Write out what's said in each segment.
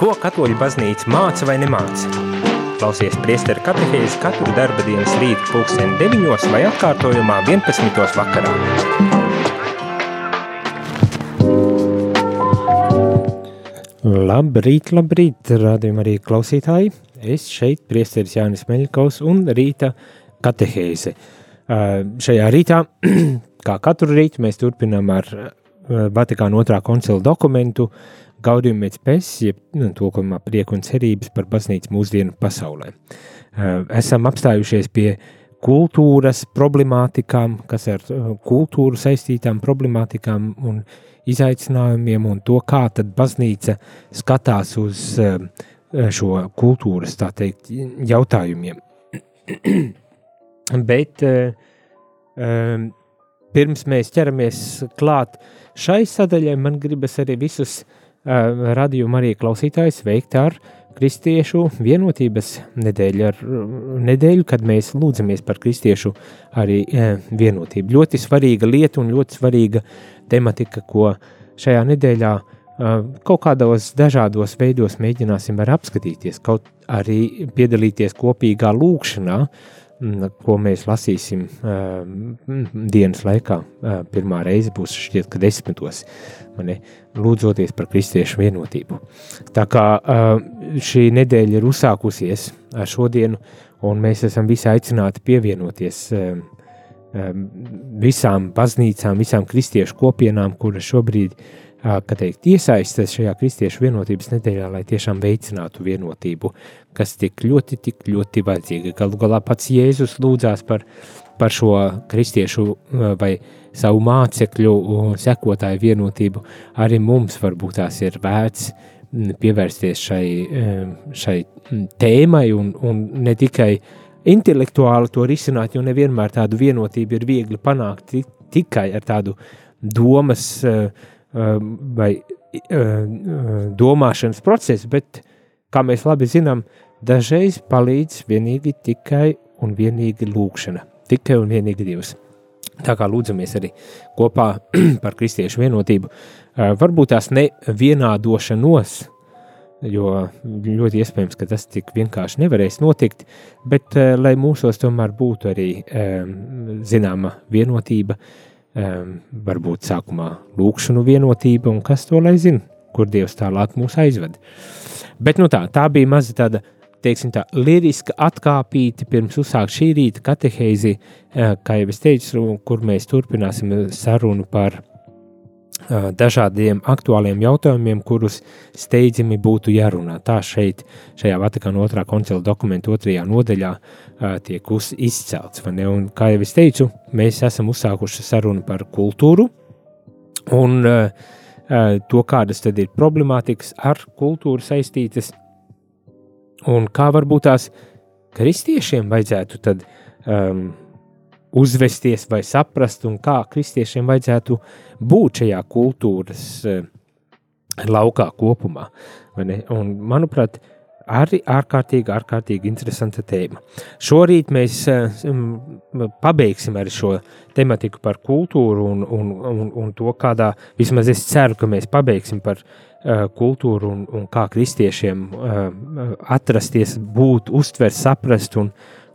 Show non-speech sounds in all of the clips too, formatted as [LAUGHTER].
Ko katoļu baznīca māca vai nemāca? Klausies priesteru katehēzi katru darba dienas rītu pulksteni 9 vai atkārtojumā 11. vakarā. Labrīt, labrīt, rādījumā arī klausītāji. Es šeit priesteris Jānis Meļkaus un rīta katehēze. Šajā rītā, [CLEARS THROAT] kā katru rītu, mēs turpinām ar Vatikāna otrā koncila dokumentu Et Spes, jeb nu, tulkojumā prieku un cerības par baznīcu mūsdienu pasaulē. Esam apstājušies pie kultūras problemātikām, kas ar kultūru saistītām problemātikām un izaicinājumiem un to, kā tad baznīca skatās uz šo kultūras, teikt, jautājumiem. [CLEARS THROAT] Bet pirms mēs ķeramies klāt šai sadaļai, man gribas arī visus uh, radījuma arī klausītājus veikt ar kristiešu vienotības nedēļu, ar nedēļu, kad mēs lūdzamies par kristiešu arī vienotību. Ļoti svarīga lieta un ļoti svarīga tematika, ko šajā nedēļā kaut kādos dažādos veidos mēģināsim ar apskatīties, kaut arī piedalīties kopīgā lūkšanā, ko mēs lasīsim uh, dienas laikā. Uh, pirmā reize būs šķiet, ka desmitos, mani, lūdzoties par kristiešu vienotību. Tā kā uh, šī nedēļa ir uzsākusies ar šodienu, un mēs esam visi aicināti pievienoties visām baznīcām, visām kristiešu kopienām, kuras šobrīd ir teikt, iesaisties šajā kristiešu vienotības nedēļā, lai tiešām veicinātu vienotību, kas tik ļoti, tik ļoti vajadzīga. Galu galā pats Jēzus lūdzās par, par šo kristiešu vai savu mācekļu sekotāju vienotību. Arī mums varbūt tās ir vērts pievērsties šai, šai tēmai un, un ne tikai intelektuāli to risināt, jo nevienmēr tādu vienotību ir viegli panākt tikai ar tādu domas uh, vai uh, uh, domāšanas procesu, bet, kā mēs labi zinām, dažreiz palīdz vienīgi tikai un vienīgi lūkšana, tikai un vienīgi Dievs. Tā kā lūdzamies arī kopā [CLEARS THROAT] par kristiešu vienotību, varbūt tās nevienādošanos, jo ļoti iespējams, ka tas tik vienkārši nevarēs notikt, bet lai mūsos tomēr būtu arī zināma vienotība, varbūt sākumā lūkšanu vienotība, un kas to lai zina, kur Dievs tālāk mūs aizved. Bet nu tā, tā bija maza tāda, teiksim tā, liriska atkāpīte pirms uzsākt šī rīta katehēzi, uh, kā jau es teicu, kur mēs turpināsim sarunu par dažādiem aktuāliem jautājumiem, kurus steidzami būtu jārunā. Tā šeit, šajā Vatikāna otrā koncila dokumentu otrajā nodaļā, tiek izcelts. Un, kā jau es teicu, mēs esam uzsākuši sarunu par kultūru un to, kādas tad ir problemātikas ar kultūru saistītas, un kā varbūt tās kristiešiem vajadzētu tad um, uzvesties vai saprast, un kā kristiešiem vajadzētu būt šajā kultūras uh, laukā kopumā. Un, manuprāt, arī ārkārtīgi, ārkārtīgi interesanta tēma. Šorīt mēs uh, pabeigsim ar šo tematiku par kultūru un, un, un, un to, kādā, vismaz es ceru, ka mēs pabeigsim par uh, kultūru un, un kā kristiešiem atrasties, būt, uztvert, saprast un,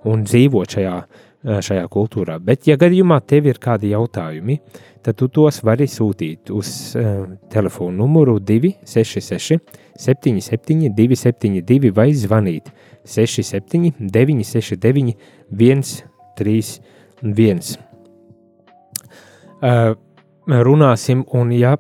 un dzīvot šajā uh, šajā kultūrā. Bet, ja gadījumā tev ir kādi jautājumi, tad tu tos vari sūtīt uz uh, telefona numuru 266, 77, 272 vai zvanīt 67, 969, 131. Uh, runāsim, un ja,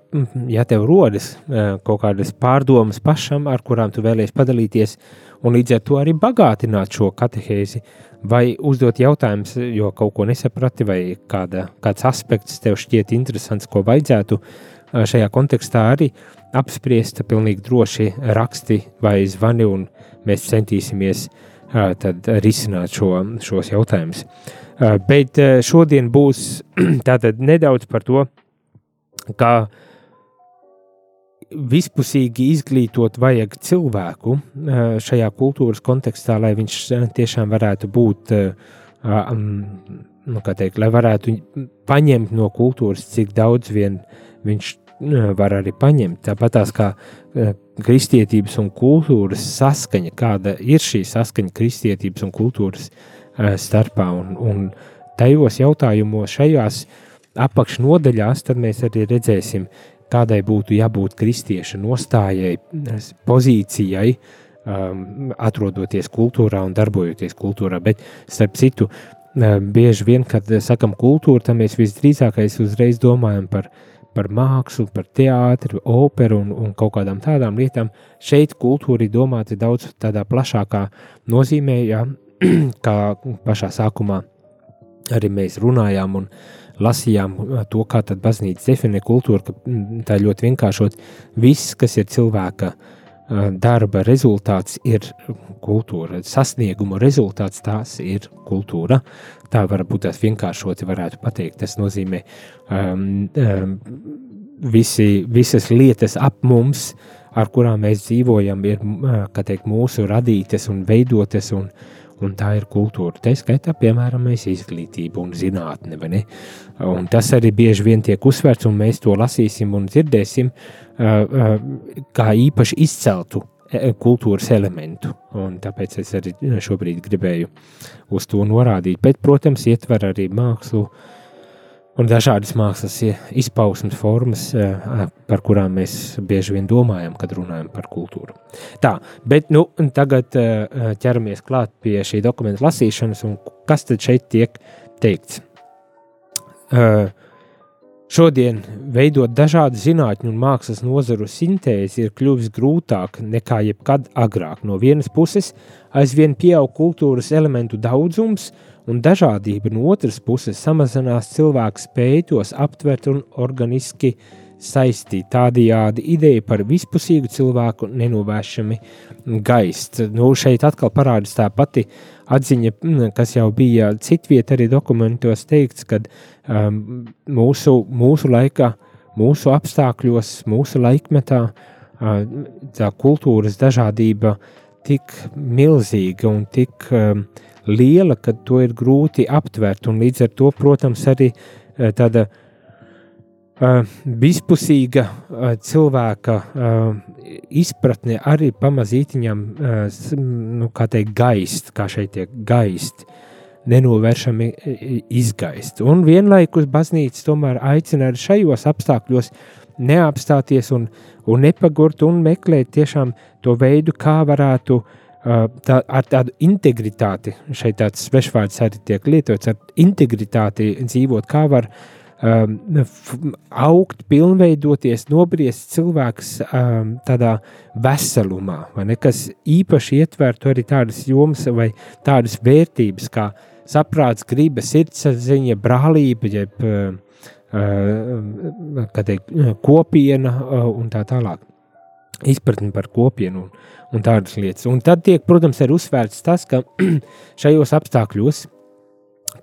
ja tev rodas uh, kaut kādas pārdomas pašam, ar kurām tu vēlies padalīties, un līdz ar to arī bagātināt šo katehēzi, vai uzdot jautājumus, jo kaut ko nesaprati, vai kāda, kāds aspekts tev šķiet interesants, ko vajadzētu uh, šajā kontekstā arī apspriest, pilnīgi droši raksti vai zvani, un mēs centīsimies uh, tad risināt šo, šos jautājumus. Bet šodien būs [CLEARS THROAT] tātad nedaudz par to, kā vispusīgi izglītot vajag cilvēku eh, šajā kultūras kontekstā, lai viņš eh, tiešām varētu būt, um, nu, kā teikt, lai varētu paņemt no kultūras, cik daudz vien viņš var arī paņemt. Tāpat tās kā kristietības un kultūras saskaņa, kāda ir šī saskaņa kristietības un kultūras starpā. Un, un tajos jautājumos, šajās apakšnodaļās, tad mēs arī redzēsim, kādai būtu jābūt kristieša nostājai, pozīcijai, um, atrodoties kultūrā un darbojoties kultūrā. Bet, starp citu, bieži vien, kad sakam kultūra, tad mēs visdrīzākais uzreiz domājam par, par mākslu, par teātri, operu un, un kaut kādām tādām lietām. Šeit kultūra ir domāta daudz tādā plašākā nozīmē, ja, [CLEARS THROAT] kā pašā sākumā arī mēs runājām un lasījām to, kā tad baznīca definē kultūru, ka tā ļoti vienkāršot, viss, kas ir cilvēka uh, darba rezultāts ir kultūra, sasnieguma rezultāts tās ir kultūra. Tā varbūt tās vienkāršoti varētu pateikt. Tas nozīmē um, um, visi, visas lietas ap mums, ar kurām mēs dzīvojam, ir teikt, mūsu radītas un veidotas, un, un tā ir kultūra. Tā skaitā, piemēram, izglītība un zinātne. Un tas arī bieži vien tiek uzsvērts, un mēs to lasīsim un dzirdēsim. Uh, kā īpaši izceltu kultūras elementu. Un tāpēc es arī šobrīd gribēju uz to norādīt. Bet, protams, ietver arī mākslu un dažādas mākslas izpausmes formas, par kurām mēs bieži vien domājam, kad runājam par kultūru. Tā, bet nu, tagad ķeramies klāt pie šī dokumenta lasīšanas, un kas tad šeit tiek teikts? Šodien veidot dažādu zinātņu un mākslas nozaru sintēzi ir kļuvis grūtāk nekā jebkad agrāk. No vienas puses, aizvien pieaug kultūras elementu daudzums un dažādība, no otras puses, samazinās cilvēku spēju tos aptvert un organiski saistīt. Tādējādi ideja par vispusīgu cilvēku nenovēršami gaist. Nu, šeit atkal parādās tā pati atziņa, kas jau bija citviet arī dokumentos teikts, uh, um, mūsu, mūsu laikā, mūsu apstākļos, mūsu laikmetā uh, tā kultūras dažādība tik milzīga un tik um, liela, ka to ir grūti aptvert. Un līdz ar to, protams, arī uh, tāda uh, vispusīga uh, cilvēka uh, izpratne arī pamazītiņam, uh, nu, kā teikt, gaist, kā šeit tiek gaist. Uh, nenovēršami izgaist. Un vienlaikus baznīca tomēr aicina arī šajos apstākļos neapstāties un, un nepagurt un meklēt tiešām to veidu, kā varētu tā, ar tādu integritāti, šeit tāds svešvārds arī tiek lietots, ar integritāti dzīvot, kā var um, augt, pilnveidoties, nobriest cilvēks um, tādā veselumā, vai ne, kas īpaši ietvertu arī tādas jomas vai tādas vērtības, kā uh, saprāts, griba, sirdsapziņa, brālība, jeb uh, teikt, kopiena uh, un tā tālāk. Izpratni par kopienu un, un tādas lietas. Un tad tiek, protams, arī uzsvērts tas, ka [CLEARS THROAT] šajos apstākļos,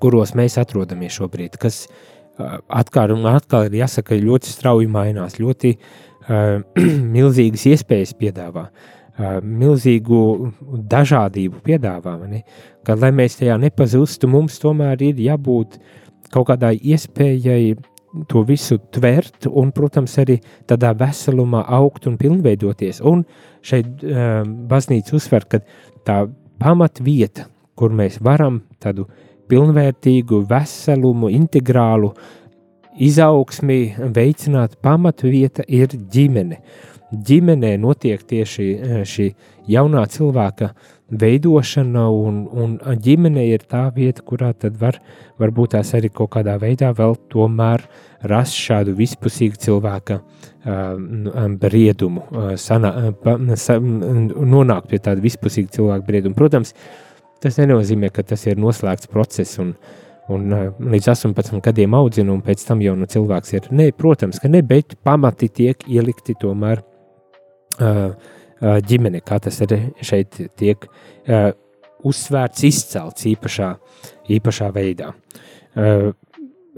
kuros mēs atrodamies šobrīd, kas uh, atkal atkal ir jāsaka, ļoti strauji mainās, ļoti uh, [CLEARS THROAT] milzīgas iespējas piedāvā. Uh, milzīgu dažādību piedāvā. Kad, lai mēs tajā nepazustu, mums tomēr ir jābūt kaut kādai iespējai to visu tvert un, protams, arī tādā veselumā augt un pilnveidoties. Un šeit uh, baznīca uzsver, ka tā pamatvieta, kur mēs varam tādu pilnvērtīgu, veselumu, integrālu izaugsmi veicināt, pamatvieta ir ģimene. Ģimenē notiek tieši eh, šī jaunā cilvēka veidošana, un, un ģimene ir tā vieta, kurā tad var, varbūt tās arī kaut kādā veidā vēl tomēr rast šādu vispusīgu cilvēka uh, briedumu, uh, sana, uh, sa, nonākt pie tāda vispusīga cilvēka brieduma. Protams, tas nenozīmē, ka tas ir noslēgts process un, un līdz 18 gadiem audzina, un pēc tam jau no cilvēks ir. Nē, protams, ka ne, bet pamati tiek ielikti tomēr ģimene, kā tas arī šeit tiek uzsvērts, izcelts īpašā, īpašā veidā.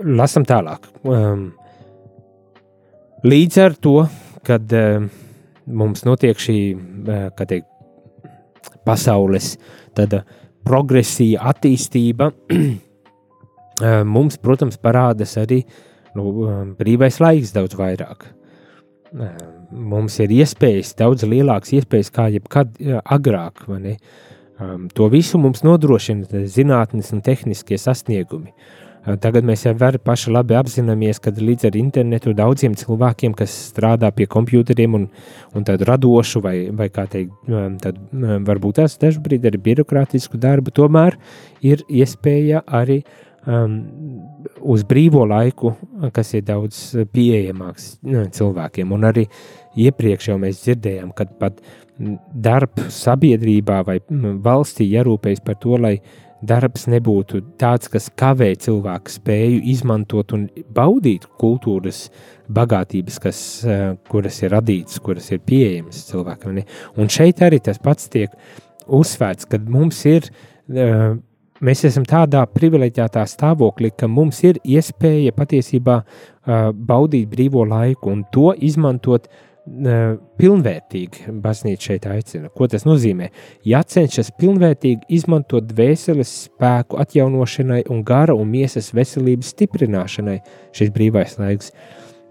Lasam tālāk. Līdz ar to, kad mums notiek šī teikt, pasaules progresija, attīstība, [CLEARS THROAT] mums, protams, parādās arī nu, brīvais laiks daudz vairāk. Mums ir iespējas, daudz lielākas iespējas kā jebkad agrāk. Um, to visu mums nodrošina zinātnes un tehniskie sasniegumi. Uh, tagad mēs jau paši labi apzināmies, ka līdz ar internetu daudziem cilvēkiem, kas strādā pie computeriem un, un tādu radošu vai, vai kā teikt, tad varbūt tās dažbrīd arī birokrātisku darbu, tomēr ir iespēja arī um, uz brīvo laiku, kas ir daudz pieejamāks cilvēkiem. Un arī iepriekš jau mēs dzirdējām, kad pat uh, darbs sabiedrībā vai valstī jārūpējas par to, lai darbs nebūtu tāds, kas kavē cilvēku spēju izmantot un baudīt kultūras bagātības, kas, eh, kuras ir radītas, kuras ir pieejamas cilvēkam. Un šeit arī tas pats tiek uzsvērts, kad mums ir. Eh, mēs esam tādā privileģētā stāvoklī, ka mums ir iespēja patiesībā uh, baudīt brīvo laiku un to izmantot uh, pilnvērtīgi baznīca šeit aicina. Ko tas nozīmē? Jācenšas pilnvērtīgi izmantot dvēseles spēku atjaunošanai un gara un miesas veselības stiprināšanai šis brīvais laiks.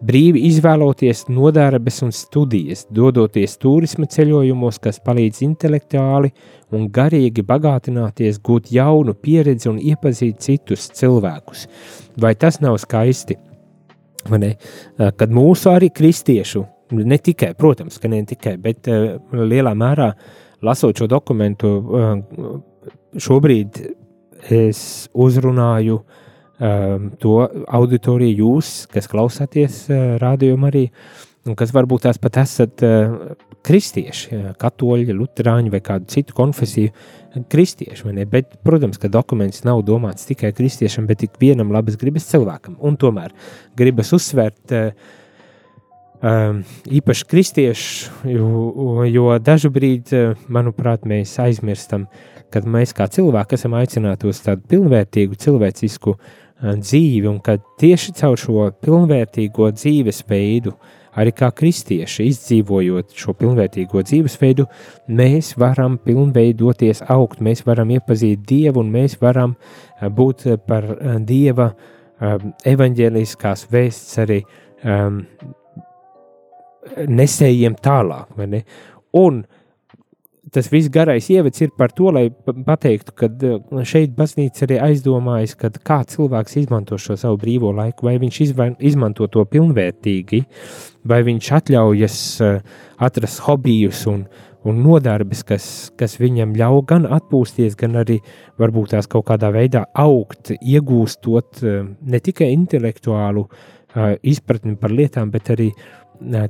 Brīvi izvēloties nodarbes un studijas, dodoties turisma ceļojumos, kas palīdz intelektuāli un garīgi bagātināties, gūt jaunu pieredzi un iepazīt citus cilvēkus. Vai tas nav skaisti? Kad mūsu arī kristiešu ne tikai, protams, ka ne tikai, bet uh, lielā mērā lasot šo dokumentu, uh, šobrīd es uzrunāju uh, to auditoriju, jūs, kas klausāties uh, rādījumā arī, kas varbūt tās pat esat uh, kristieši, katoļi, luterāņi vai kādu citu konfesiju kristieši. Bet, protams, ka dokuments nav domāts tikai kristiešam, bet ik vienam labas gribas cilvēkam. Un tomēr gribas uzsvērt Um, īpaši kristieši, jo, jo dažu brīdi, manuprāt, mēs aizmirstam, ka mēs kā cilvēki esam aicināti uz tādu pilnvērtīgu cilvēcisku uh, dzīvi, un ka tieši caur šo pilnvērtīgo dzīvesveidu, arī kā kristieši izdzīvojot šo pilnvērtīgo dzīvesveidu, mēs varam pilnveidoties, augt, mēs varam iepazīt Dievu, un mēs varam būt par Dieva evaņģēliskās vēsts arī um, nesējiem tālāk. Un tas viss garais ievads ir par to, lai pateiktu, ka šeit baznīca arī aizdomājas, kā cilvēks izmanto šo savu brīvo laiku, vai viņš izmanto to pilnvērtīgi, vai viņš atļaujas uh, atrast hobijus un, un nodarbes, kas, kas viņam ļauj gan atpūsties, gan arī varbūt tās kaut kādā veidā augt, iegūstot uh, ne tikai intelektuālu izpratni par lietām, bet arī uh,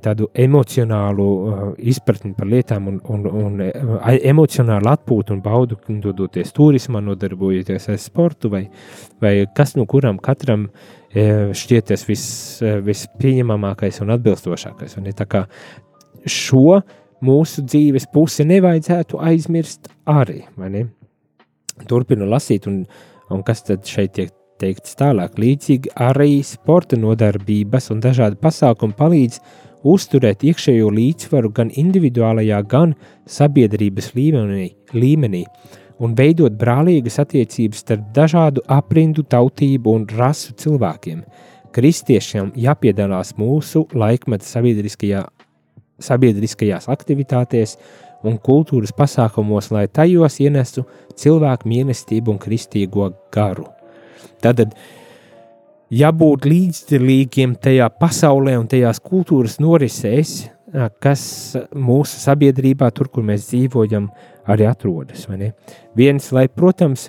tādu emocionālu uh, izpratni par lietām un, un, un uh, emocionālu atpūtu un baudu, dodoties turismā, nodarbojoties ar sportu, vai, vai kas no kuram katram uh, šķiet tas vis, vispieņemamākais un atbilstošākais. Un, ja, kā šo mūsu dzīves pusi nevajadzētu aizmirst arī. Turpinu lasīt, un, un kas tad šeit tiek teikts tālāk. Līdzīgi arī sporta nodarbības un dažādi pasākumi palīdz uzturēt iekšējo līdzsvaru gan individuālajā, gan sabiedrības līmenī, līmenī un veidot brālīgas attiecības starp dažādu aprindu, tautību un rasu cilvēkiem. Kristiešiem jāpiedalās mūsu laikmeta sabiedriskajā, sabiedriskajās aktivitātēs un kultūras pasākumos, lai tajos ienestu cilvēku mīlestību un kristīgo garu. Tātad jābūt līdzdalīgiem tajā pasaulē un tajās kultūras norisēs, kas mūsu sabiedrībā, tur, kur mēs dzīvojam, arī atrodas. Viens, lai, protams,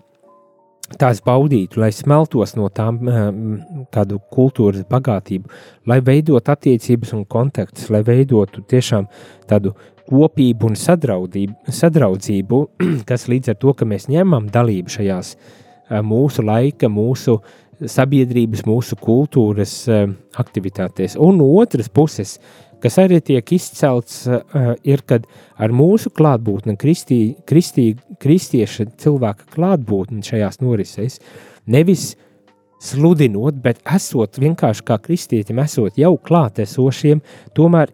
tās baudītu, lai smeltos no tām kādu kultūras bagātību, lai veidot attiecības un kontaktus, lai veidotu tiešām tādu kopību un sadraudzību, [CLEARS THROAT] kas līdz ar to, ka mēs ņemam dalību šajās uh, mūsu laika, mūsu sabiedrības, mūsu kultūras eh, aktivitātēs. Un no otras puses, kas arī tiek izcelts, eh, ir, kad ar mūsu klātbūtni, kristī, kristī, kristieša cilvēka klātbūtni šajās norisēs, nevis sludinot, bet esot vienkārši kā kristietim, esot jau klātesošiem, tomēr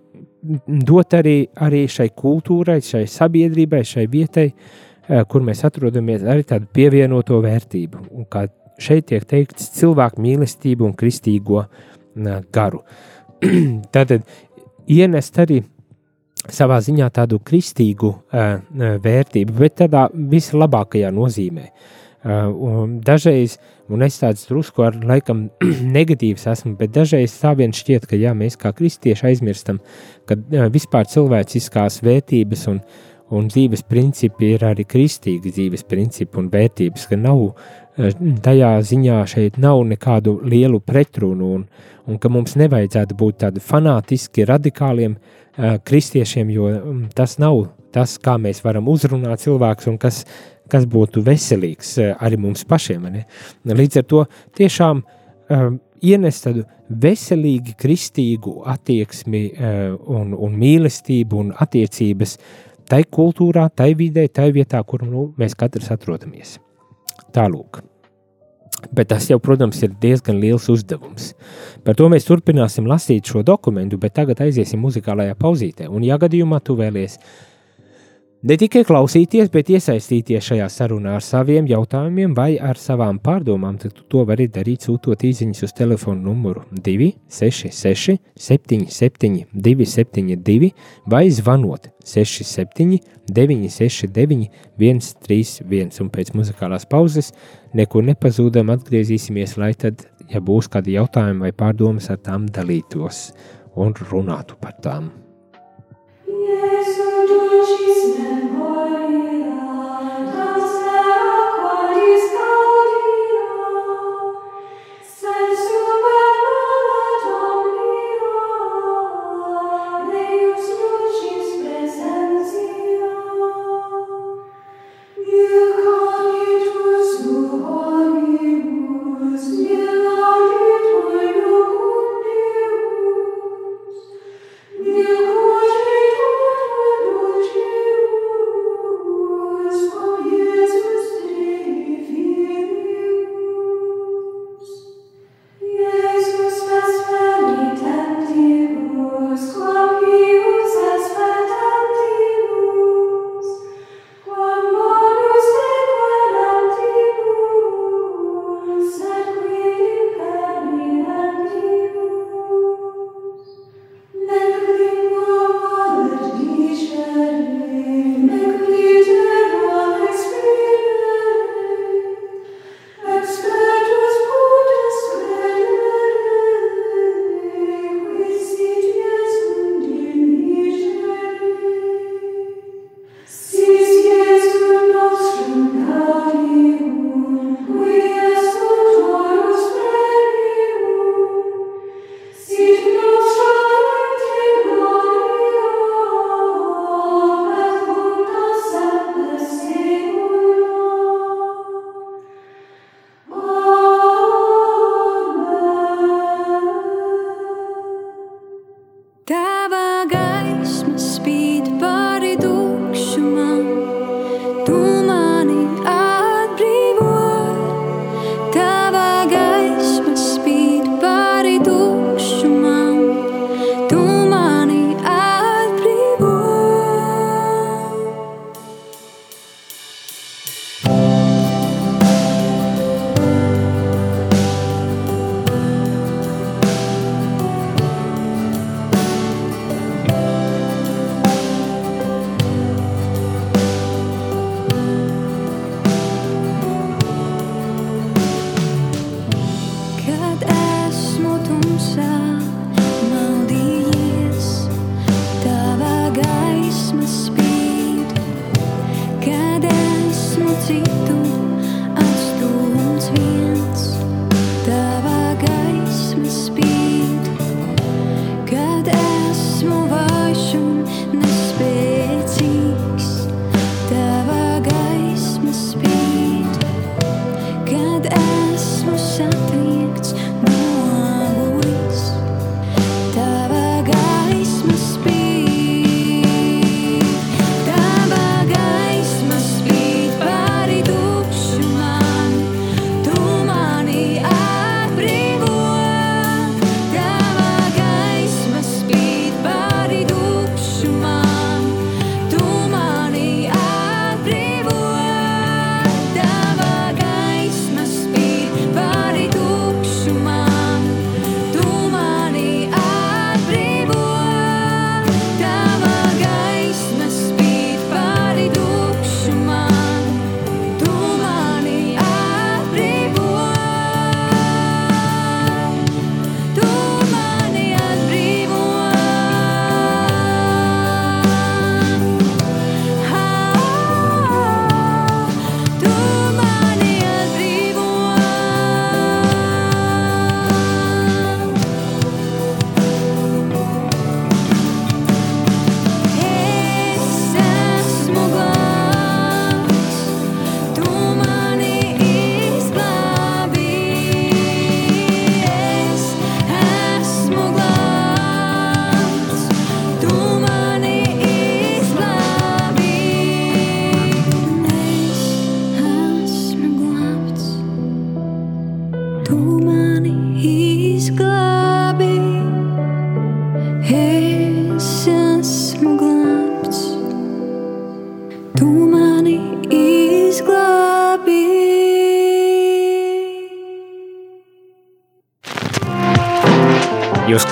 dot arī, arī šai kultūrai, šai sabiedrībai, šai vietai uh, Eh, kur mēs atrodamies, arī tādu pievienoto vērtību. Un kā šeit tiek teikts, cilvēku mīlestību un kristīgo garu. [CLEARS THROAT] Tātad ienest arī savā ziņā tādu kristīgu uh, vērtību, bet tādā vislabākajā nozīmē. Uh, dažreiz, un es tāds drusku ar laikam [CLEARS THROAT] negatīvs esmu, bet dažreiz tā vien šķiet, ka jā, mēs kā kristieši aizmirstam, ka uh, vispār cilvēciskās vērtības un, un dzīves principi ir arī kristīgi dzīves principi un vērtības, ka nav uh, tajā ziņā šeit nav nekādu lielu pretrunu un, un ka mums nevajadzētu būt tādi fanātiski radikāliem uh, kristiešiem, jo tas nav tas, kā mēs varam uzrunāt cilvēkus un kas, kas būtu veselīgs arī mums pašiem. Ne? Līdz ar to tiešām um, ienest tādu veselīgi kristīgu attieksmi uh, un, un mīlestību un attiecības tai kultūrā, tai vidē, tai vietā, kur nu, mēs katrs atrodamies. Tālūk. Bet tas jau, protams, ir diezgan liels uzdevums. Par to mēs turpināsim lasīt šo dokumentu, bet tagad aiziesim muzikālajā pauzītē. Un, ja gadījumā tu vēlies Ne tikai klausīties, bet iesaistīties šajā sarunā ar saviem jautājumiem vai ar savām pārdomām, tad to vari darīt sūtot īsiņas uz telefonu numuru 266 77 272 vai zvanot 67 969 131 un pēc muzikālās pauzes nekur nepazūdam atgriezīsimies, lai tad, ja būs kādi jautājumi vai pārdomas, ar tām dalītos un runātu par tām.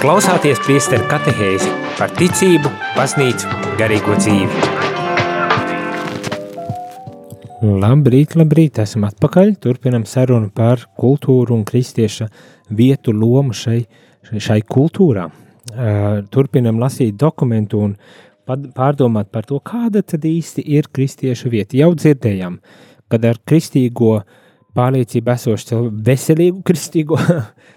Klausāties priesteru katehēzi par ticību, baznīcu, garīgo dzīvi. Labrīt, labrīt, esam atpakaļ. Turpinam sarunu par kultūru un kristieša vietu lomu šai, šai kultūrā. Turpinam lasīt dokumentu un pārdomāt par to, kāda tad īsti ir kristiešu vieta. Jau dzirdējām, kad ar kristīgo pārliecību esošu cilvēku, veselīgu [LAUGHS] kristīgo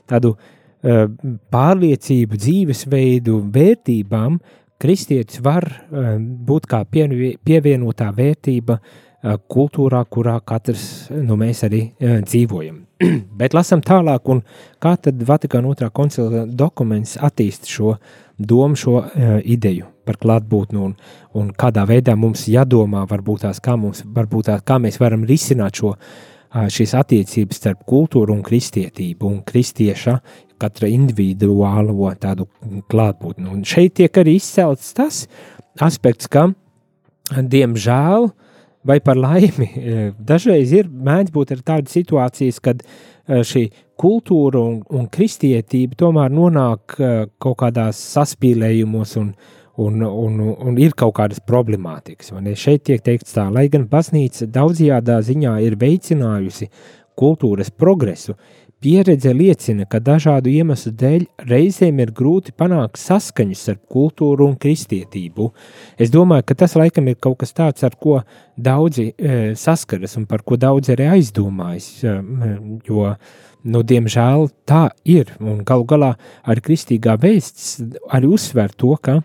tādu uh, pārliecību, dzīvesveidu, vērtībām, kristietis var eh, būt kā pievienotā vērtība eh, kultūrā, kurā katrs nu, mēs arī dzīvojam. [CLEARS THROAT] Bet lasam tālāk, un kā tad Vatikāna otrā koncila dokuments attīst šo domu, šo ideju par klātbūtni un, un kādā veidā mums jādomā, varbūt tās, kā, mums, varbūt tās, kā mēs varam risināt šo šīs attiecības starp kultūru un kristietību un kristieša katra individuālo tādu klātbūtni. Un šeit tiek arī izcelts tas aspekts, ka, diemžēl, vai par laimi, dažreiz ir mēdz būt ar tādas situācijas, kad šī kultūra un, un kristietība tomēr nonāk kaut kādās saspīlējumos un, un, un, un ir kaut kādas problemātikas. Šeit tiek teikts tā, lai gan baznīca daudzajādā ziņā ir veicinājusi kultūras progresu, Pieredze liecina, ka dažādu iemeslu dēļ reizēm ir grūti panākt saskaņu starp kultūru un kristietību. Es domāju, ka tas laikam ir kaut kas tāds, ar ko daudzi e, saskaras un par ko daudzi arī aizdomājas. E, jo, nu, diemžēl tā ir. Un galu galā arī kristīgā vēsts arī uzsver to, ka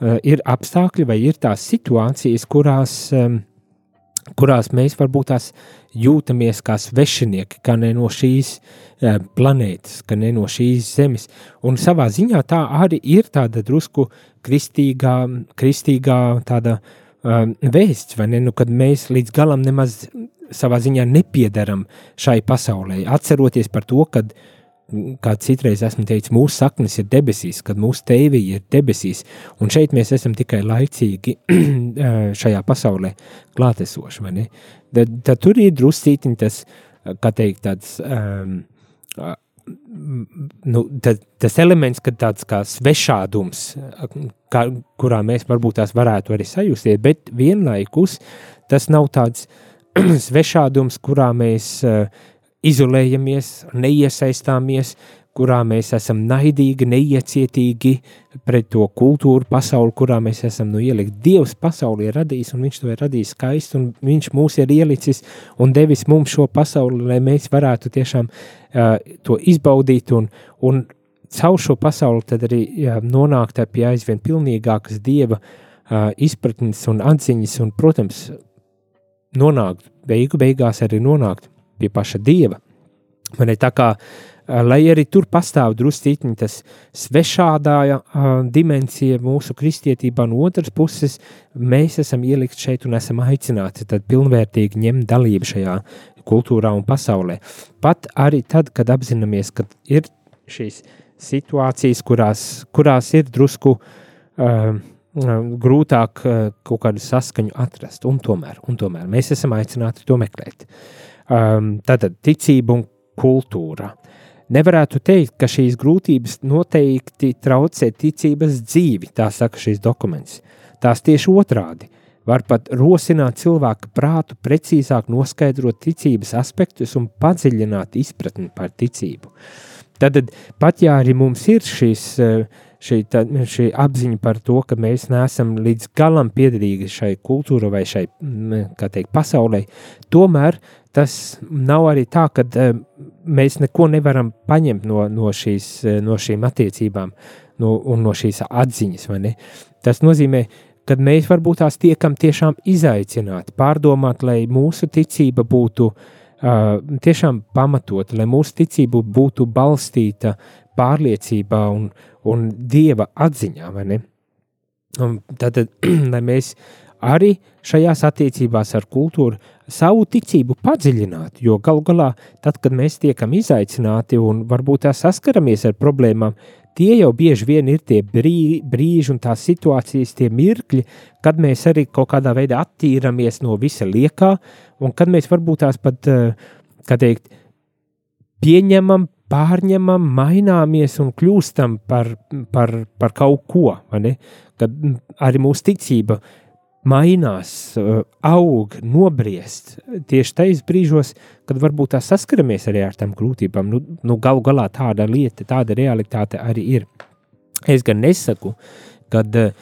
ir apstākļi vai ir tās situācijas, kurās. Kurās mēs varbūt tās jūtamies kā svešinieki, kā ne no šīs uh, planētas, kā ne no šīs zemes. Un savā ziņā tā arī ir tāda drusku kristīgā, kristīgā tāda um, vēsts, vai ne? Nu, kad mēs līdz galam nemaz savā ziņā nepiedaram šai pasaulē, atceroties par to, kad uh, kā citreiz esmu teicis, mūsu saknes ir debesīs, kad mūsu teivija ir debesīs, un šeit mēs esam tikai laicīgi [CLEARS THROAT] šajā pasaulē klātesoši? Tad, tad tur ir druscītiņ tas, kā teikt, tāds, um, nu, tad, tas elements, kad tāds kā svešādums, kā, kurā mēs varbūt tās varētu arī sajusties, bet vienlaikus tas nav tāds [CLEARS THROAT] svešādums, kurā mēs uh, izolējamies, neiesaistāmies, kurā mēs esam naidīgi, neiecietīgi pret to kultūru pasauli, kurā mēs esam nu, ielikt. Dievs pasauli ir radījis, un viņš to ir radījis skaisti, un viņš mūs ir ielicis un devis mums šo pasauli, lai mēs varētu tiešām uh, to izbaudīt un, un caur šo pasauli tad arī uh, nonākt pie aizvien pilnīgākas Dieva uh, izpratnes un atziņas, un, protams, nonākt, beigu beigās arī nonākt pie paša dieva. Man ir tā kā, lai arī tur pastāv drusciņi tas svešādāja uh, dimensija mūsu kristietībā, no otras puses mēs esam ielikt šeit un esam aicināti tad pilnvērtīgi ņemt dalību šajā kultūrā un pasaulē. Pat arī tad, kad apzināmies, ka ir šīs situācijas, kurās, kurās ir drusku uh, grūtāk uh, kaut kādu saskaņu atrast, un tomēr, un tomēr mēs esam aicināti to meklēt. Uh, um, tātad ticība un kultūra. Nevarētu teikt, ka šīs grūtības noteikti traucē ticības dzīvi, tā saka šīs dokuments. Tās tieši otrādi var pat rosināt cilvēku prātu precīzāk noskaidrot ticības aspektus un padziļināt izpratni par ticību. Tad, pat ja arī mums ir šis, šī, tā, šī apziņa par to, ka mēs neesam līdz galam piederīgi šai kultūrai vai šai teikt, pasaulē, tomēr tas nav arī tā, ka uh, mēs neko nevaram paņemt no, no, šīs, uh, no šīm attiecībām no, un no šīs atziņas. Tas nozīmē, ka mēs varbūt tās tiekam tiešām izaicināti, pārdomāt, lai mūsu ticība būtu uh, tiešām pamatot, lai mūsu ticība būtu balstīta pārliecībā un, un dieva atziņā. Tad, [CLEARS THROAT] lai mēs arī šajās attiecībās ar kultūru savu ticību padziļināt, jo galu galā, tad, kad mēs tiekam izaicināti un varbūt tā saskaramies ar problēmām, tie jau bieži vien ir tie brī, brīži un tās situācijas, tie mirkļi, kad mēs arī kaut kādā veidā attīramies no visa liekā, un kad mēs varbūt tās pat, eh, kā teikt, pieņemam, pārņemam, maināmies un kļūstam par, par, par kaut ko. Kad arī mūsu ticība mainās, uh, aug, nobriest tieši tajos brīžos, kad varbūt tā saskaramies arī ar tām grūtībām. Nu, nu, Galu galā tāda lieta, tāda realitāte arī ir. Es gan nesaku, kad uh,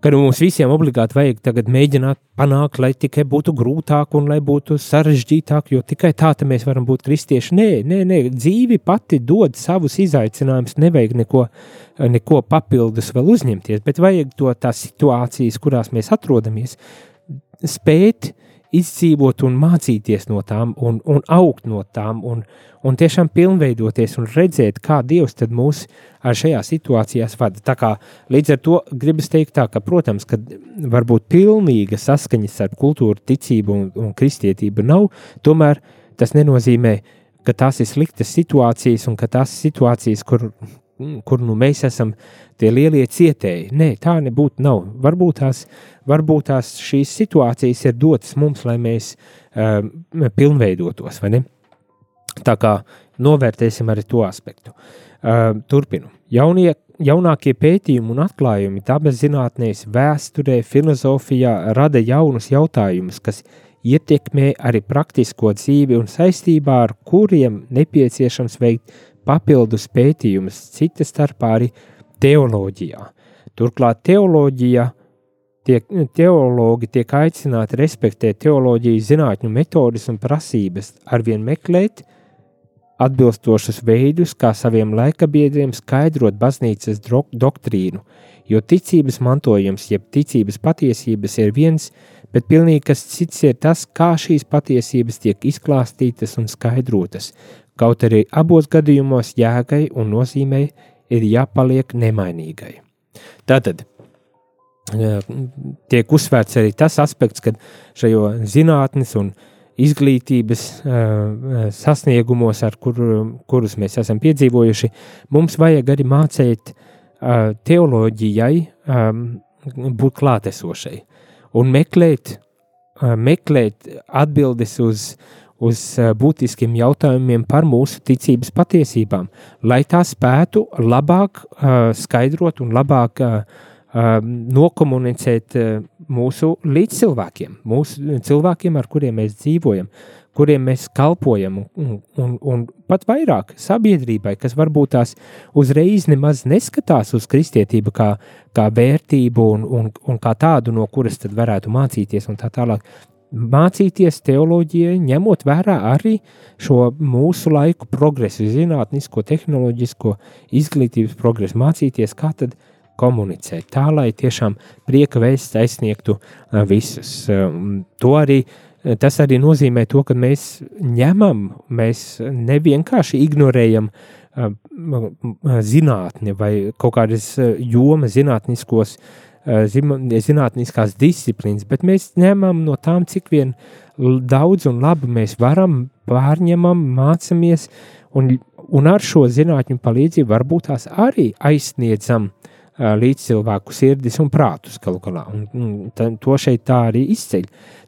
ka nu, mums visiem obligāti vajag tagad mēģināt panākt, lai tikai būtu grūtāk un lai būtu sarežģītāk, jo tikai tā mēs varam būt kristieši. Nē, nē, nē, dzīve pati dod savus izaicinājumus, nevajag neko, neko papildus vēl uzņemties, bet vajag to tās situācijas, kurās mēs atrodamies, spēt izdzīvot un mācīties no tām, un, un augt no tām, un, un tiešām pilnveidoties un redzēt, kā Dievs mūs šajā situācijās vada. Tā kā līdz ar to gribas teikt tā, ka, protams, ka varbūt pilnīga saskaņa starp kultūru, ticību un, un kristietību nav, tomēr tas nenozīmē, ka tās ir sliktas situācijas un ka tās situācijas, kur kur nu mēs esam tie lielie cietēji. Nē, tā nebūtu nav. Varbūt tās, varbūt tās šīs situācijas ir dotas mums, lai mēs uh, pilnveidotos, vai ne? Tā kā novērtēsim arī to aspektu. Uh, turpinu. Jaunie, jaunākie pētījumi un atklājumi dabas zinātnēs, vēsturē, filozofijā rada jaunus jautājumus, kas ietekmē arī praktisko dzīvi un saistībā ar kuriem nepieciešams veikt papildus pētījumus, cita starpā arī teoloģijā. Turklāt teoloģija tiek, teologi tiek aicināti respektēt teoloģijas zinātņu metodes un prasības, arvien meklēt atbilstošus veidus, kā saviem laikabiedriem skaidrot baznīcas doktrīnu, jo ticības mantojums, jeb ticības patiesības ir viens, bet pilnīgi kas cits ir tas, kā šīs patiesības tiek izklāstītas un skaidrotas, Kaut arī abos gadījumos jēgai un nozīmei ir jāpaliek nemainīgai. Tātad tiek uzsvērts arī tas aspekts, ka šajo zinātnes un izglītības uh, sasniegumos, ar kur, kurus mēs esam piedzīvojuši, mums vajag arī mācīt uh, teoloģijai būt klātesošai un meklēt, uh, meklēt atbildes uz, uz eh, būtiskiem jautājumiem par mūsu ticības patiesībām, lai tā spētu labāk uh, skaidrot un labāk uh, nokomunicēt mūsu līdzcilvēkiem, mūsu cilvēkiem, ar kuriem mēs dzīvojam, kuriem mēs kalpojam, un, un, un pat vairāk sabiedrībai, kas varbūt tās uzreiz nemaz neskatās uz kristietību kā, kā vērtību un, un, un kā tādu, no kuras tad varētu mācīties un tā tālāk mācīties teoloģijai, ņemot vērā arī šo mūsu laiku progresu, zinātnisko, tehnoloģisko izglītības progresu, mācīties, kā tad komunicēt, tā lai tiešām prieka vēsts aizsniegtu visus. To arī, tas arī nozīmē to, ka mēs ņemam, mēs nevienkārši ignorējam zinātni vai kaut kādas jomas zinātniskos uh, zinātniskās disciplīnas, bet mēs ņemam no tām, cik vien daudz un labi mēs varam, pārņemam, mācāmies, un, un ar šo zinātņu palīdzību varbūt tās arī aizsniedzam uh, līdz cilvēku sirdis un prātus galu galā. Un, un, to šeit tā arī izceļ.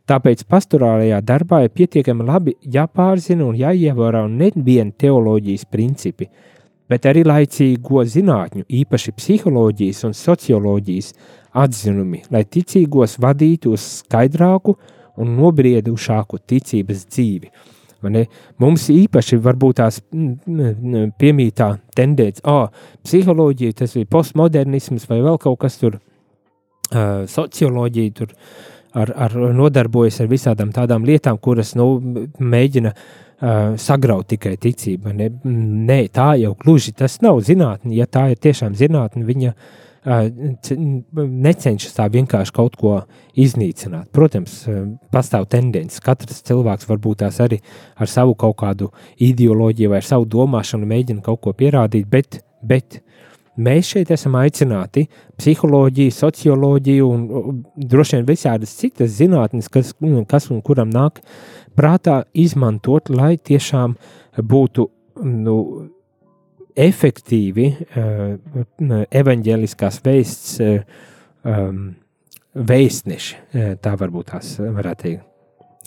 Tāpēc pastorālajā darbā ir pietiekami labi jāpārzina un jāievēro nevien teoloģijas principi, bet arī laicīgo zinātņu, īpaši psiholoģijas un socioloģijas atzinumi, lai ticīgos vadītu uz skaidrāku un nobriedušāku ticības dzīvi. Mums īpaši varbūt tās piemītā tendence, oh, psiholoģija, tas ir postmodernisms vai vēl kaut kas tur, uh, socioloģija tur ar, ar nodarbojas ar visādām tādām lietām, kuras nu, mēģina uh, sagraut tikai ticību. Ne? Nē, tā jau gluži tas nav zinātne. Ja tā ir tiešām zinātne, viņa uh, necenšas tā vienkārši kaut ko iznīcināt. Protams, pastāv tendence. Katrs cilvēks varbūt tās arī ar savu kaut kādu ideoloģiju vai savu domāšanu mēģina kaut ko pierādīt, bet, bet mēs šeit esam aicināti psiholoģiju, socioloģiju un droši vien visādas citas zinātnes, kas, kas un kuram nāk prātā izmantot, lai tiešām būtu nu, efektīvi uh, evaņģēliskās vēsts uh, um, vēstneši, uh, tā varbūt tās varētu teikt.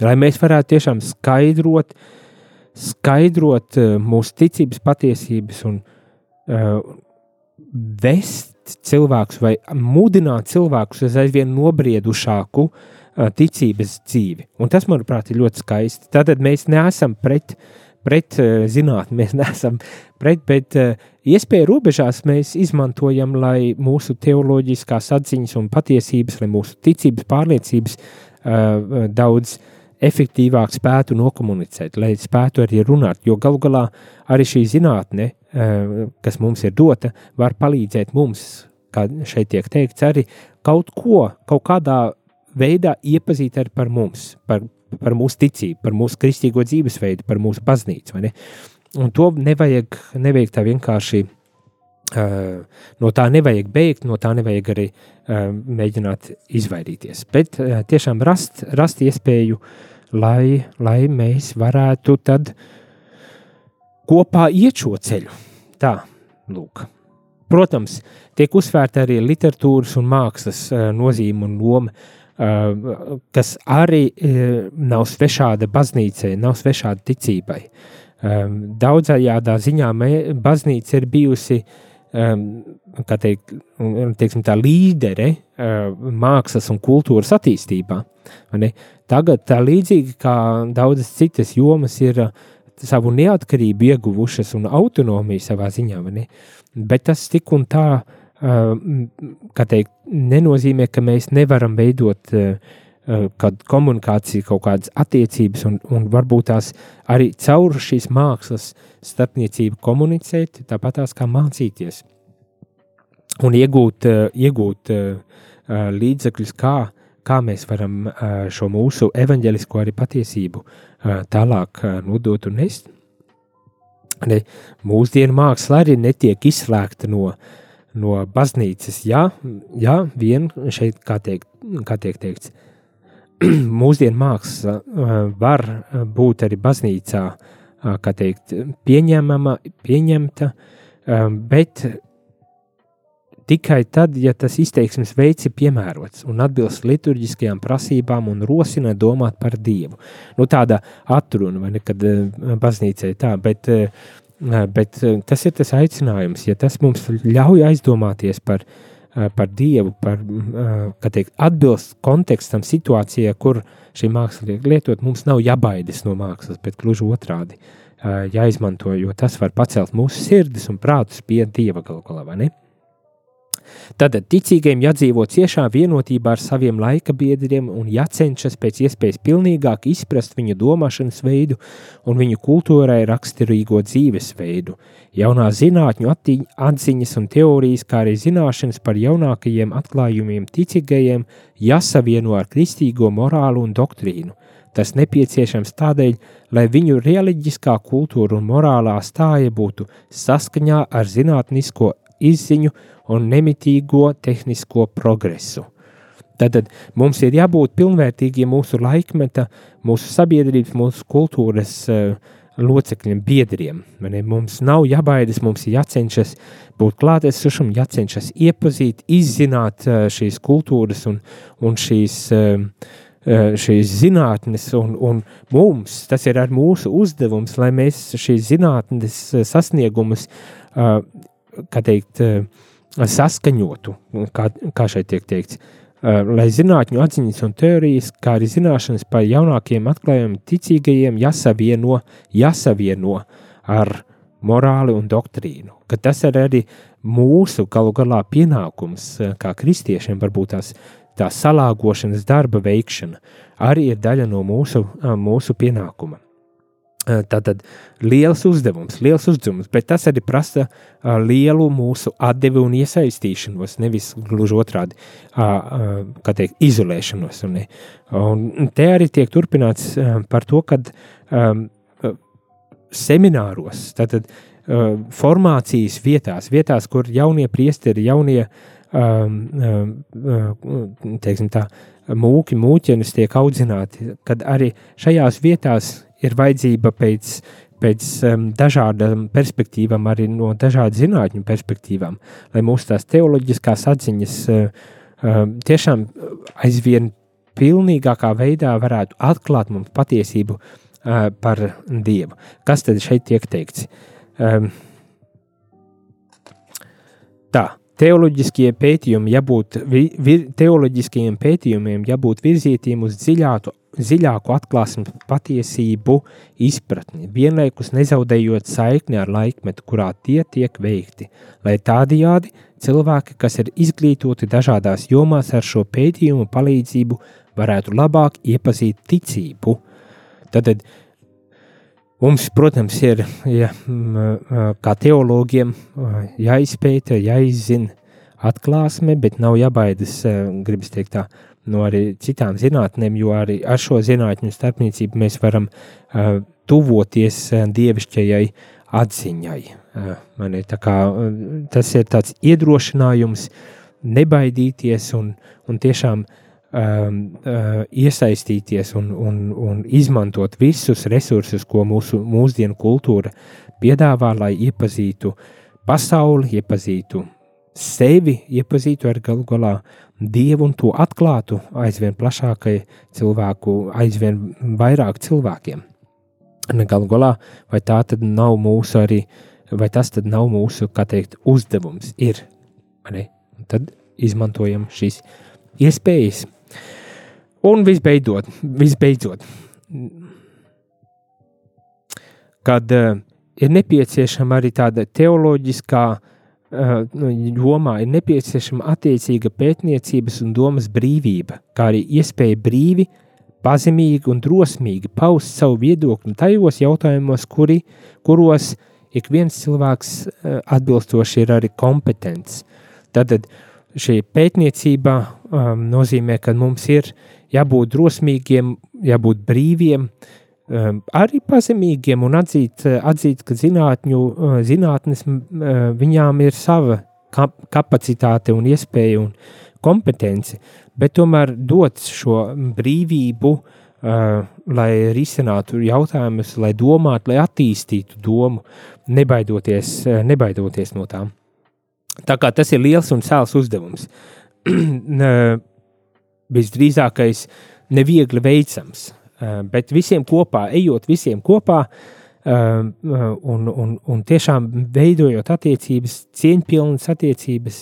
Lai mēs varētu tiešām skaidrot, skaidrot mūsu ticības patiesības un vest cilvēkus vai mudināt cilvēkus uz aizvien nobriedušāku ticības dzīvi. Un tas, manuprāt, ir ļoti skaisti. Tātad mēs neesam pret pret zinātni, mēs neesam pret, bet iespēju robežās mēs izmantojam, lai mūsu teoloģiskās atziņas un patiesības, lai mūsu ticības pārliecības daudz efektīvāk spētu nokomunicēt, lai spētu arī runāt, jo galu galā arī šī zinātne, kas mums ir dota, var palīdzēt mums, kā šeit tiek teikts, arī kaut ko, kaut kādā veidā iepazīt ar par mums, par, par mūsu ticību, par mūsu kristīgo dzīvesveidu, par mūsu baznīcu. Un to nevajag, nevajag tā vienkārši. Uh, no tā nevajag beigt, no tā nevajag arī uh, mēģināt izvairīties. Bet uh, tiešām rast, rast iespēju, lai, lai mēs varētu tad kopā iet šo ceļu. Tā, lūk. Protams, tiek uzsvērta arī literatūras un mākslas nozīme un loma. Kas arī uh, nav svešāda baznīcai, nav svešāda ticībai. Um, daudzajādā ziņā baznīca ir bijusi um, teikt, teiksim, tā līdere mākslas un kultūras attīstībā. Tagad tā līdzīgi kā daudzas citas jomas ir savu neatkarību ieguvušas un autonomiju savā ziņā, bet tas tik un tā uh, kā teikt, nenozīmē, ka mēs nevaram veidot kādu komunikāciju, kaut kādas attiecības, un, un varbūt tās arī caur šīs mākslas starpniecību komunicēt, tāpat tās kā mācīties un iegūt, iegūt līdzekļus, kā, kā mēs varam šo mūsu evaņģelisko arī patiesību tālāk nodot un nest. Mūsdienu māksla arī netiek izslēgta no uh, no baznīcas. Jā, jā vien šeit, kā tiek, kā tiek teikts, [CLEARS THROAT] mūsdienu māksla uh, var būt arī baznīcā, uh, kā teikt, pieņemama, pieņemta, um, bet tikai tad, ja tas izteiksmes veids ir piemērots un atbilst liturģiskajām prasībām un rosina domāt par Dievu. Nu, tāda atruna, vai ne, kad uh, baznīcai tā, bet Bet tas ir tas aicinājums, ja tas mums ļauj aizdomāties par, par Dievu, par teikt, atbilst kontekstam, situācijai, kur šī māksla tiek lietot, mums nav jābaidās no mākslas, bet gluži otrādi jāizmanto, jo tas var pacelt mūsu sirdis un prātus pie Dieva galu galā, vai ne? Tad ticīgiem jādzīvo ciešā vienotībā ar saviem laika biedriem un jācenšas pēc iespējas pilnīgāk izprast viņu domāšanas veidu un viņu kultūrai raksturīgo dzīvesveidu. Jaunā zinātņu atziņas un teorijas, kā arī zināšanas par jaunākajiem atklājumiem ticīgajiem, jāsavieno ar kristīgo morālu un doktrīnu. Tas nepieciešams tādēļ, lai viņu reliģiskā kultūra un morālā stāja būtu saskaņā ar zinātnisko izziņu un nemitīgo tehnisko progresu. Tātad mums ir jābūt pilnvērtīgiem mūsu laikmeta, mūsu sabiedrības, mūsu kultūras uh, locekļiem, biedriem. Mums nav jābaidās, mums ir jācenšas būt klātesošam, jācenšas iepazīt, izzināt uh, šīs kultūras un, un šīs, uh, šīs zinātnes, un, un mums tas ir mūsu uzdevums, lai mēs šīs zinātnes sasniegumus, kā teikt, saskaņotu, kā, kā šeit tiek teikts, lai zinātņu atziņas un teorijas, kā arī zināšanas par jaunākiem atklājumiem ticīgajiem jāsavieno, jāsavieno ar morāli un doktrīnu. Ka tas ir arī mūsu galu galā pienākums, kā kristiešiem, varbūt tās, tā salāgošanas darba veikšana, arī ir daļa no mūsu, mūsu pienākuma. Eh, tātad liels uzdevums, liels uzdevums, bet tas arī prasa uh, lielu mūsu atdevi un iesaistīšanos, nevis gluži otrādi, uh, uh, teikt, izolēšanos. Un, un te arī tiek turpināts uh, par to, ka um, semināros, tātad uh, formācijas vietās, vietās, kur jaunie priesteri, jaunie, um, uh, teiksim tā, mūki, mūķenes tiek audzināti, kad arī šajās vietās ir vajadzība pēc, pēc um, dažādām perspektīvām, arī no dažādu zinātņu perspektīvām, lai mūsu tās teoloģiskās atziņas uh, uh, tiešām aizvien pilnīgākā veidā varētu atklāt mums patiesību uh, par Dievu. Kas tad šeit tiek teikts? Um, tā, teoloģiskie pētījumi jābūt, vir, teoloģiskajiem pētījumiem jābūt virzītiem uz dziļātu, dziļāku atklāsmes patiesību izpratni, vienlaikus nezaudējot saikni ar laikmetu, kurā tie tiek veikti, lai tādajādi cilvēki, kas ir izglītoti dažādās jomās ar šo pētījumu palīdzību, varētu labāk iepazīt ticību. Tad mums, protams, ir ja, kā teologiem jāizpēta, jāizzina atklāsme, bet nav jābaidas, gribas teikt tā, no arī citām zinātnēm, jo arī ar šo zinātņu starpniecību mēs varam uh, tuvoties uh, dievišķajai atziņai. Uh, mani, kā, uh, tas ir tāds iedrošinājums nebaidīties un, un tiešām um, uh, iesaistīties un, un, un izmantot visus resursus, ko mūsu mūsdienu kultūra piedāvā, lai iepazītu pasauli, iepazītu sevi, iepazītu ar galu galā Dievu un to atklātu aizvien plašākai cilvēku, aizvien vairāk cilvēkiem. Galu galā, vai tā tad nav mūsu arī, vai tas tad nav mūsu, kā teikt, uzdevums ir? Un tad izmantojam šīs iespējas. Un visbeidzot, visbeidzot kad uh, ir nepieciešama arī tāda teoloģiskā uh, jomā ir nepieciešama attiecīga pētniecības un domas brīvība, kā arī iespēja brīvi, pazemīgi un drosmīgi paust savu viedokli tajos jautājumos, kuri, kuros ik viens cilvēks atbilstoši ir arī kompetents. Tad šī pētniecība um, nozīmē, ka mums ir jābūt drosmīgiem, jābūt brīviem, uh, Ehm, arī pazemīgiem un atzīt, atzīt ka zinātņu, eh, zinātnes eh, viņām ir sava kapacitāte un iespēja un kompetence, bet tomēr dot šo brīvību, uh, lai risinātu jautājumus, lai domātu, lai attīstītu domu, nebaidoties, nebaidoties no tām. Tā kā tas ir liels un cēls uzdevums. [CLEARS THROAT] Visdrīzākais neviegli veicams, bet visiem kopā, ejot visiem kopā un, un, un tiešām veidojot attiecības, cieņpilnas attiecības,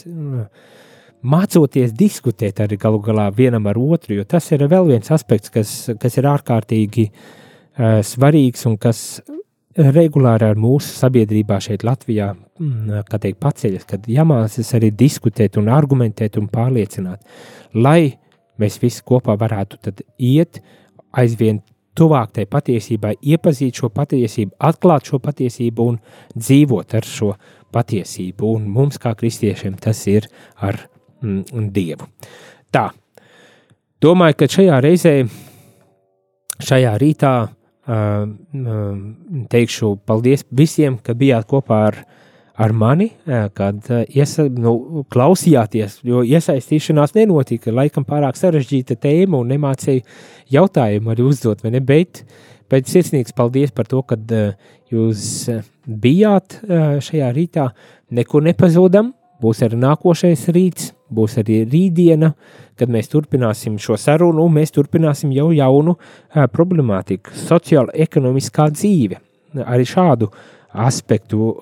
mācoties diskutēt arī galu galā vienam ar otru, jo tas ir vēl viens aspekts, kas, kas ir ārkārtīgi svarīgs un kas regulāri ar mūsu sabiedrībā šeit Latvijā, mm, kā teikt, paceļas, kad jāmācas arī diskutēt un argumentēt un pārliecināt, lai mēs visi kopā varētu tad iet aizvien tuvāk tai patiesībai, iepazīt šo patiesību, atklāt šo patiesību un dzīvot ar šo patiesību. Un mums, kā kristiešiem, tas ir ar mm, Dievu. Tā, domāju, ka šajā reizē, šajā rītā uh, teikšu paldies visiem, ka bijāt kopā ar ar mani, kad iesa, nu, klausījāties, jo iesaistīšanās nenotika. Laikam pārāk sarežģīta tēma un nemācīja jautājumu arī uzdot, vai ne? Bet, bet sirsnīgs paldies par to, ka jūs bijāt šajā rītā. Nekur nepazudam, būs arī nākošais rīts, būs arī rītdiena, kad mēs turpināsim šo sarunu, un mēs turpināsim jau jaunu problemātiku, sociāla ekonomiskā dzīve. Arī šādu aspektu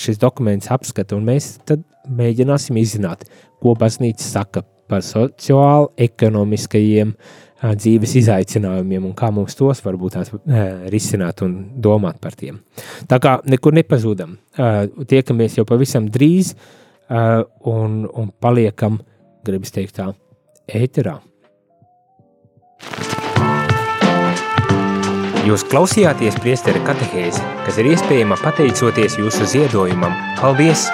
šis dokuments apskata, un mēs tad mēģināsim izzināt, ko baznīca saka par sociāli ekonomiskajiem dzīves izaicinājumiem un kā mums tos varbūt tās risināt un domāt par tiem. Tā kā nekur nepazūdam, tiekamies jau pavisam drīz un, un paliekam, gribas teikt tā, ēterā. Jūs klausījāties priesteru katehēzi, kas ir iespējama pateicoties jūsu ziedojumam. Paldies!